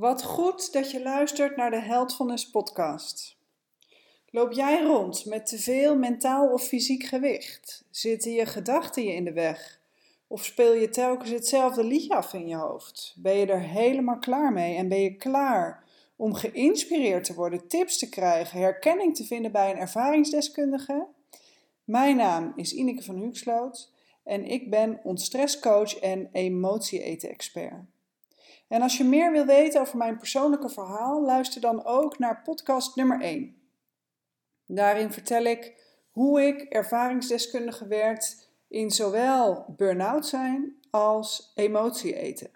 Wat goed dat je luistert naar de Heldfulness podcast. Loop jij rond met te veel mentaal of fysiek gewicht? Zitten je gedachten je in de weg? Of speel je telkens hetzelfde liedje af in je hoofd? Ben je er helemaal klaar mee en ben je klaar om geïnspireerd te worden, tips te krijgen, herkenning te vinden bij een ervaringsdeskundige? Mijn naam is Ineke van Huxloot en ik ben ontstresscoach en emotie-eten-expert. En als je meer wil weten over mijn persoonlijke verhaal, luister dan ook naar podcast nummer 1. Daarin vertel ik hoe ik ervaringsdeskundige werd in zowel burn-out zijn als emotie eten.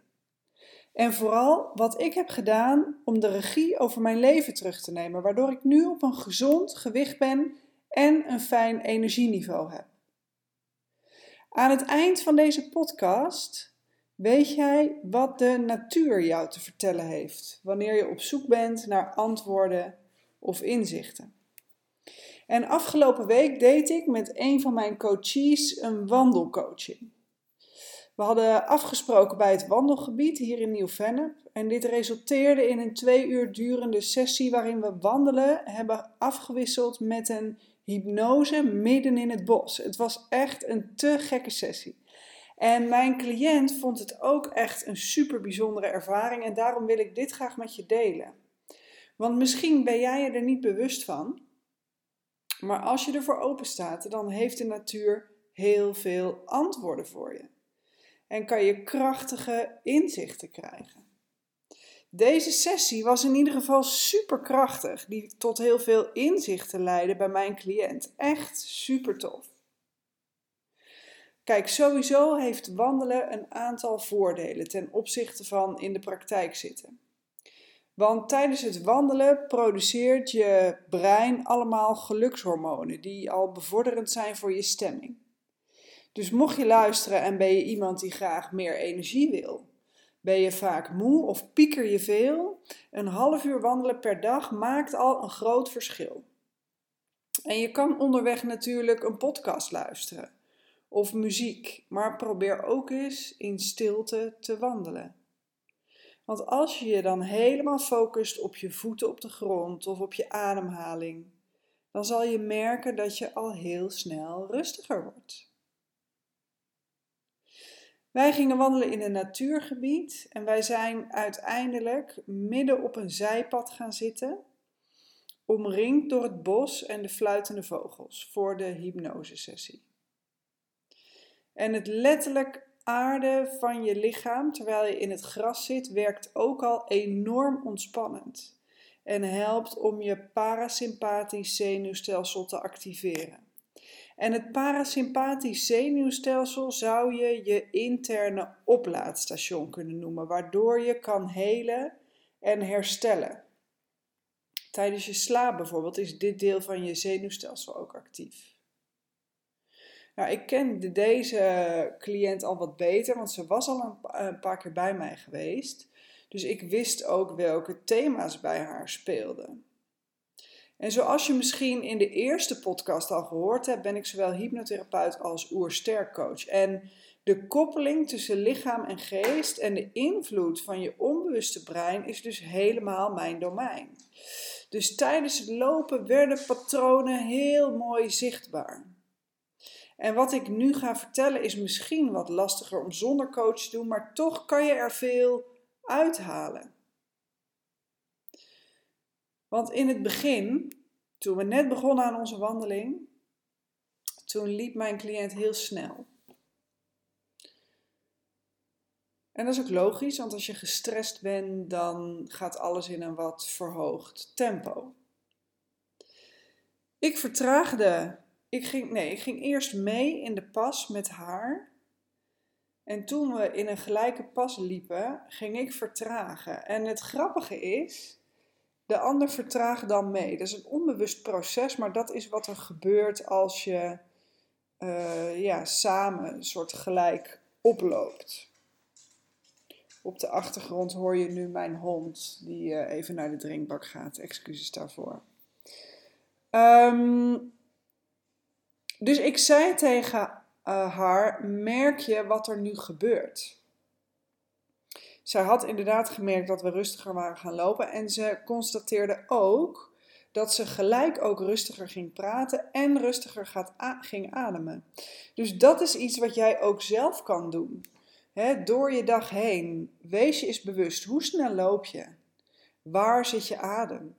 En vooral wat ik heb gedaan om de regie over mijn leven terug te nemen, waardoor ik nu op een gezond gewicht ben en een fijn energieniveau heb. Aan het eind van deze podcast Weet jij wat de natuur jou te vertellen heeft wanneer je op zoek bent naar antwoorden of inzichten? En afgelopen week deed ik met een van mijn coaches een wandelcoaching. We hadden afgesproken bij het wandelgebied hier in Nieuw-Vennep en dit resulteerde in een twee uur durende sessie waarin we wandelen hebben afgewisseld met een hypnose midden in het bos. Het was echt een te gekke sessie. En mijn cliënt vond het ook echt een super bijzondere ervaring en daarom wil ik dit graag met je delen. Want misschien ben jij je er niet bewust van, maar als je ervoor open staat, dan heeft de natuur heel veel antwoorden voor je. En kan je krachtige inzichten krijgen. Deze sessie was in ieder geval super krachtig, die tot heel veel inzichten leidde bij mijn cliënt. Echt super tof. Kijk, sowieso heeft wandelen een aantal voordelen ten opzichte van in de praktijk zitten. Want tijdens het wandelen produceert je brein allemaal gelukshormonen die al bevorderend zijn voor je stemming. Dus mocht je luisteren en ben je iemand die graag meer energie wil, ben je vaak moe of pieker je veel, een half uur wandelen per dag maakt al een groot verschil. En je kan onderweg natuurlijk een podcast luisteren of muziek, maar probeer ook eens in stilte te wandelen. Want als je je dan helemaal focust op je voeten op de grond of op je ademhaling, dan zal je merken dat je al heel snel rustiger wordt. Wij gingen wandelen in een natuurgebied en wij zijn uiteindelijk midden op een zijpad gaan zitten, omringd door het bos en de fluitende vogels voor de hypnosesessie. En het letterlijk aarden van je lichaam terwijl je in het gras zit, werkt ook al enorm ontspannend en helpt om je parasympathisch zenuwstelsel te activeren. En het parasympathisch zenuwstelsel zou je je interne oplaadstation kunnen noemen, waardoor je kan helen en herstellen. Tijdens je slaap bijvoorbeeld is dit deel van je zenuwstelsel ook actief. Nou, ik kende deze cliënt al wat beter, want ze was al een, paar keer bij mij geweest. Dus ik wist ook welke thema's bij haar speelden. En zoals je misschien in de eerste podcast al gehoord hebt, ben ik zowel hypnotherapeut als oersterkcoach. En de koppeling tussen lichaam en geest en de invloed van je onbewuste brein is dus helemaal mijn domein. Dus tijdens het lopen werden patronen heel mooi zichtbaar. En wat ik nu ga vertellen is misschien wat lastiger om zonder coach te doen, maar toch kan je er veel uithalen. Want in het begin, toen we net begonnen aan onze wandeling, toen liep mijn cliënt heel snel. En dat is ook logisch, want als je gestrest bent, dan gaat alles in een wat verhoogd tempo. Ik vertraagde ik ging, nee, ik ging eerst mee in de pas met haar. En toen we in een gelijke pas liepen, ging ik vertragen. En het grappige is, de ander vertraagt dan mee. Dat is een onbewust proces, maar dat is wat er gebeurt als je uh, ja, samen een soort gelijk oploopt. Op de achtergrond hoor je nu mijn hond die uh, even naar de drinkbak gaat. Excuses daarvoor. Um, dus ik zei tegen uh, haar: merk je wat er nu gebeurt? Zij had inderdaad gemerkt dat we rustiger waren gaan lopen en ze constateerde ook dat ze gelijk ook rustiger ging praten en rustiger gaat ging ademen. Dus dat is iets wat jij ook zelf kan doen. door je dag heen, wees je eens bewust, hoe snel loop je? Waar zit je adem?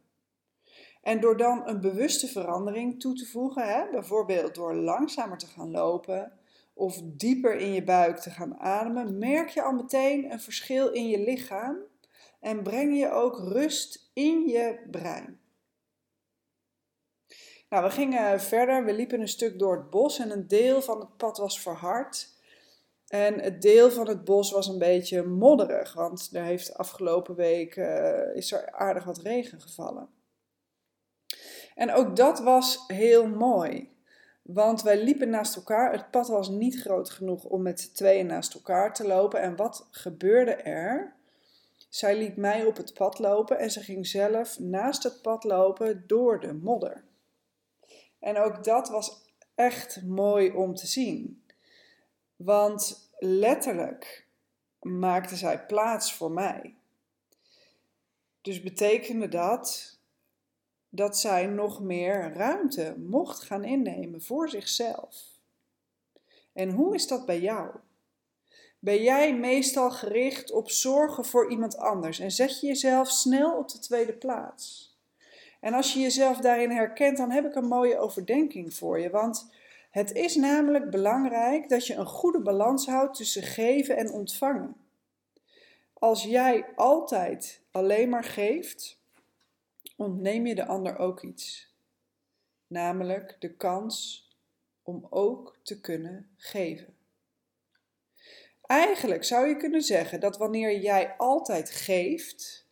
En door dan een bewuste verandering toe te voegen, hè, bijvoorbeeld door langzamer te gaan lopen of dieper in je buik te gaan ademen, merk je al meteen een verschil in je lichaam en breng je ook rust in je brein. Nou, we gingen verder. We liepen een stuk door het bos en een deel van het pad was verhard. En het deel van het bos was een beetje modderig, want er heeft afgelopen week uh, is er aardig wat regen gevallen. En ook dat was heel mooi. Want wij liepen naast elkaar. Het pad was niet groot genoeg om met z'n tweeën naast elkaar te lopen. En wat gebeurde er? Zij liet mij op het pad lopen en ze ging zelf naast het pad lopen door de modder. En ook dat was echt mooi om te zien. Want letterlijk maakte zij plaats voor mij. Dus betekende dat dat zij nog meer ruimte mocht gaan innemen voor zichzelf. En hoe is dat bij jou? Ben jij meestal gericht op zorgen voor iemand anders en zet je jezelf snel op de tweede plaats? En als je jezelf daarin herkent, dan heb ik een mooie overdenking voor je. Want het is namelijk belangrijk dat je een goede balans houdt tussen geven en ontvangen. Als jij altijd alleen maar geeft, ontneem je de ander ook iets, namelijk de kans om ook te kunnen geven. Eigenlijk zou je kunnen zeggen dat wanneer jij altijd geeft,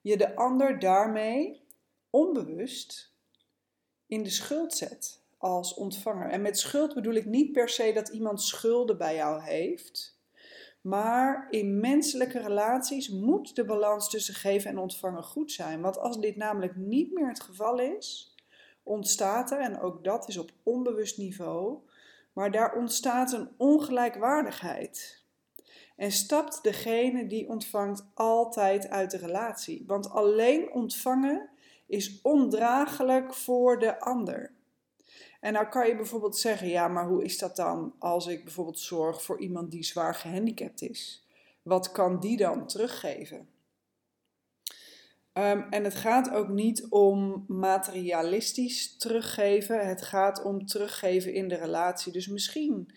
je de ander daarmee onbewust in de schuld zet als ontvanger. En met schuld bedoel ik niet per se dat iemand schulden bij jou heeft. Maar in menselijke relaties moet de balans tussen geven en ontvangen goed zijn. Want als dit namelijk niet meer het geval is, ontstaat er, en ook dat is op onbewust niveau, maar daar ontstaat een ongelijkwaardigheid. En stapt degene die ontvangt altijd uit de relatie. Want alleen ontvangen is ondraaglijk voor de ander. En nou kan je bijvoorbeeld zeggen, ja, maar hoe is dat dan als ik bijvoorbeeld zorg voor iemand die zwaar gehandicapt is? Wat kan die dan teruggeven? Um, en het gaat ook niet om materialistisch teruggeven, het gaat om teruggeven in de relatie. Dus misschien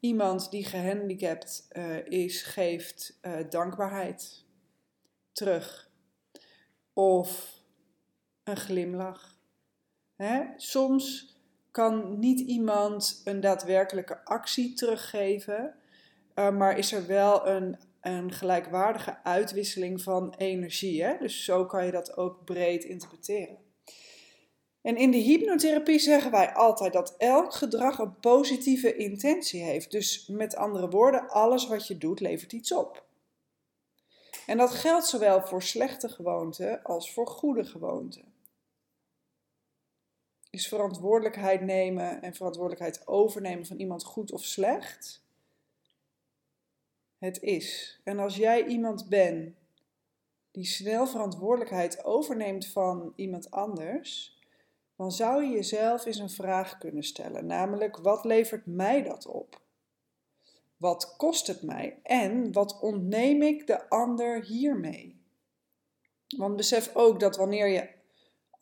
iemand die gehandicapt uh, is, geeft uh, dankbaarheid terug. Of een glimlach. Hè? Soms kan niet iemand een daadwerkelijke actie teruggeven, uh, maar is er wel een, een gelijkwaardige uitwisseling van energie. Hè? Dus zo kan je dat ook breed interpreteren. En in de hypnotherapie zeggen wij altijd dat elk gedrag een positieve intentie heeft. Dus met andere woorden, alles wat je doet levert iets op. En dat geldt zowel voor slechte gewoonten als voor goede gewoonten is verantwoordelijkheid nemen en verantwoordelijkheid overnemen van iemand goed of slecht. Het is. En als jij iemand bent die snel verantwoordelijkheid overneemt van iemand anders, dan zou je jezelf eens een vraag kunnen stellen. Namelijk, wat levert mij dat op? Wat kost het mij? En wat ontneem ik de ander hiermee? Want besef ook dat wanneer je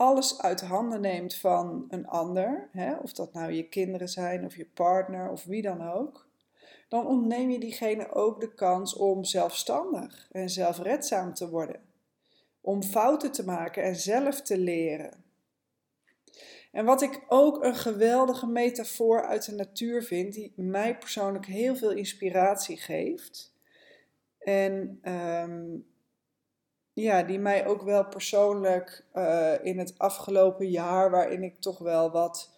alles uit handen neemt van een ander, hè, of dat nou je kinderen zijn of je partner of wie dan ook, dan ontneem je diegene ook de kans om zelfstandig en zelfredzaam te worden. Om fouten te maken en zelf te leren. En wat ik ook een geweldige metafoor uit de natuur vind, die mij persoonlijk heel veel inspiratie geeft. En um, ja, die mij ook wel persoonlijk uh, in het afgelopen jaar, waarin ik toch wel wat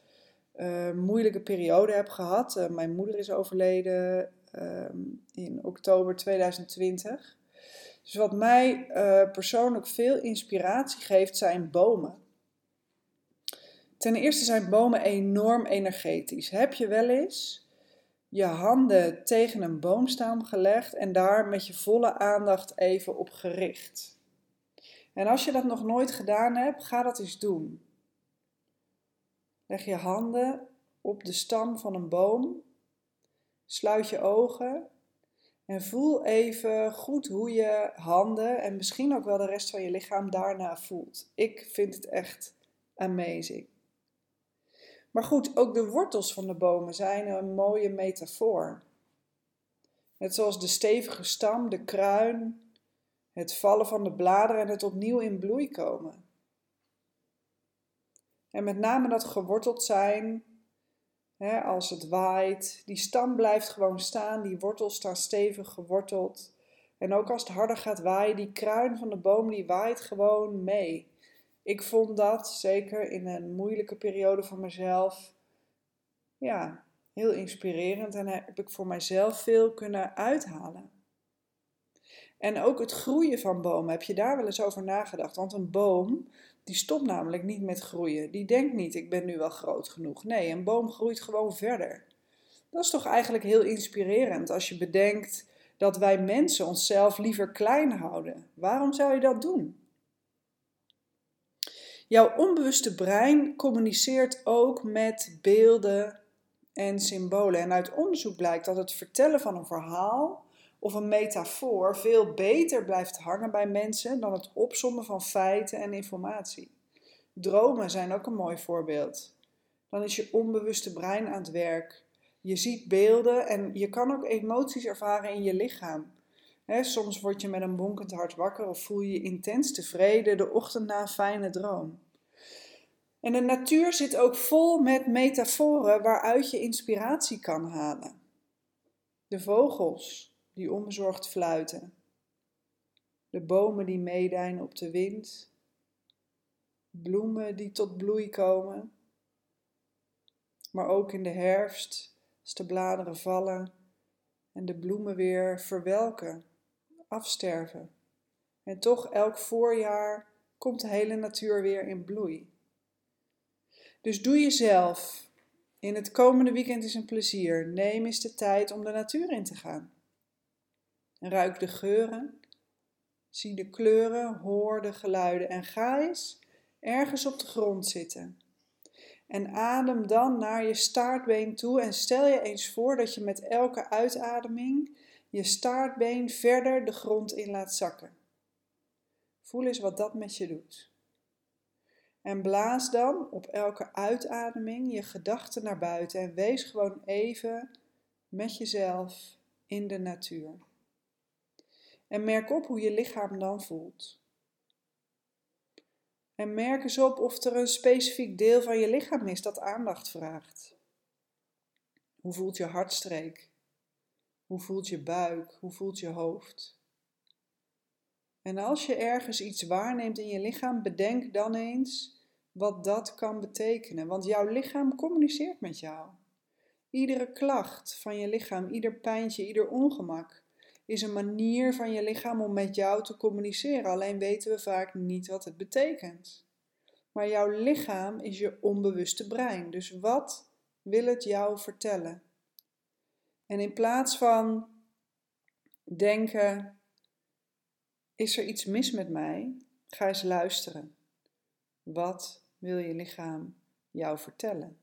uh, moeilijke periode heb gehad. Uh, mijn moeder is overleden ehm, in oktober 2020. Dus wat mij persoonlijk veel inspiratie geeft, zijn bomen. Ten eerste zijn bomen enorm energetisch. Heb je wel eens je handen tegen een boomstam gelegd en daar met je volle aandacht even op gericht. En als je dat nog nooit gedaan hebt, ga dat eens doen. Leg je handen op de stam van een boom, sluit je ogen en voel even goed hoe je handen en misschien ook wel de rest van je lichaam daarna voelt. Ik vind het echt amazing. Maar goed, ook de wortels van de bomen zijn een mooie metafoor. Net zoals de stevige stam, de kruin, het vallen van de bladeren en het opnieuw in bloei komen. En met name dat geworteld zijn, hè, als het waait, die stam blijft gewoon staan, die wortels staan stevig geworteld. En ook als het harder gaat waaien, die kruin van de boom die waait gewoon mee ik vond dat zeker in een moeilijke periode voor mezelf, ja, heel inspirerend en heb ik voor mijzelf veel kunnen uithalen. En ook het groeien van bomen, heb je daar wel eens over nagedacht? Want een boom, die stopt namelijk niet met groeien. Die denkt niet, ik ben nu wel groot genoeg. Nee, een boom groeit gewoon verder. Dat is toch eigenlijk heel inspirerend als je bedenkt dat wij mensen onszelf liever klein houden. Waarom zou je dat doen? Jouw onbewuste brein communiceert ook met beelden en symbolen. En uit onderzoek blijkt dat het vertellen van een verhaal of een metafoor veel beter blijft hangen bij mensen dan het opsommen van feiten en informatie. Dromen zijn ook een mooi voorbeeld. Dan is je onbewuste brein aan het werk. Je ziet beelden en je kan ook emoties ervaren in je lichaam. soms word je met een bonkend hart wakker of voel je je intens tevreden de ochtend na een fijne droom. En de natuur zit ook vol met metaforen waaruit je inspiratie kan halen. De vogels die onbezorgd fluiten, de bomen die meedijnen op de wind, bloemen die tot bloei komen, maar ook in de herfst als de bladeren vallen en de bloemen weer verwelken, afsterven. En toch elk voorjaar komt de hele natuur weer in bloei. Dus doe jezelf. In het komende weekend is een plezier. Neem eens de tijd om de natuur in te gaan. Ruik de geuren, zie de kleuren, hoor de geluiden en ga eens ergens op de grond zitten. En adem dan naar je staartbeen toe en stel je eens voor dat je met elke uitademing je staartbeen verder de grond in laat zakken. Voel eens wat dat met je doet. En blaas dan op elke uitademing je gedachten naar buiten en wees gewoon even met jezelf in de natuur. En merk op hoe je lichaam dan voelt. En merk eens op of er een specifiek deel van je lichaam is dat aandacht vraagt. Hoe voelt je hartstreek? Hoe voelt je buik? Hoe voelt je hoofd? En als je ergens iets waarneemt in je lichaam, bedenk dan eens wat dat kan betekenen. Want jouw lichaam communiceert met jou. Iedere klacht van je lichaam, ieder pijntje, ieder ongemak is een manier van je lichaam om met jou te communiceren. Alleen weten we vaak niet wat het betekent. Maar jouw lichaam is je onbewuste brein. Dus wat wil het jou vertellen? En in plaats van denken: is er iets mis met mij? Ga eens luisteren. Wat wil je lichaam jou vertellen?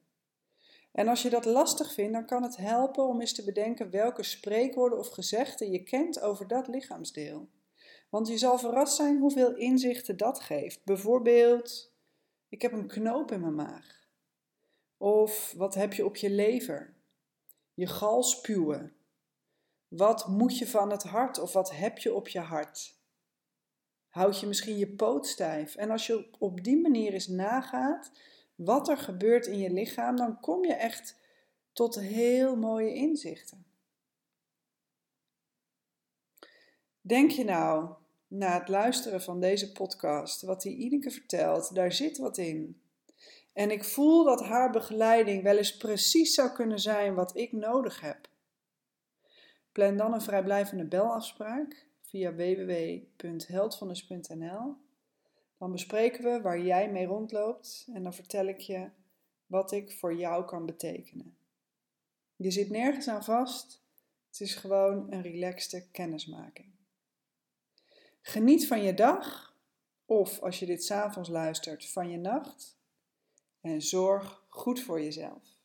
En als je dat lastig vindt, dan kan het helpen om eens te bedenken welke spreekwoorden of gezegden je kent over dat lichaamsdeel. Want je zal verrast zijn hoeveel inzichten dat geeft. Bijvoorbeeld, ik heb een knoop in mijn maag. Of wat heb je op je lever? Je gal spuwen. Wat moet je van het hart of wat heb je op je hart? Houd je misschien je poot stijf. En als je op die manier eens nagaat wat er gebeurt in je lichaam, dan kom je echt tot heel mooie inzichten. Denk je nou, na het luisteren van deze podcast, wat die Ineke vertelt, daar zit wat in. En ik voel dat haar begeleiding wel eens precies zou kunnen zijn wat ik nodig heb. Plan dan een vrijblijvende belafspraak via www.heldvandus.nl. Dan bespreken we waar jij mee rondloopt en dan vertel ik je wat ik voor jou kan betekenen. Je zit nergens aan vast. Het is gewoon een relaxte kennismaking. Geniet van je dag, of als je dit s'avonds luistert, van je nacht. En zorg goed voor jezelf.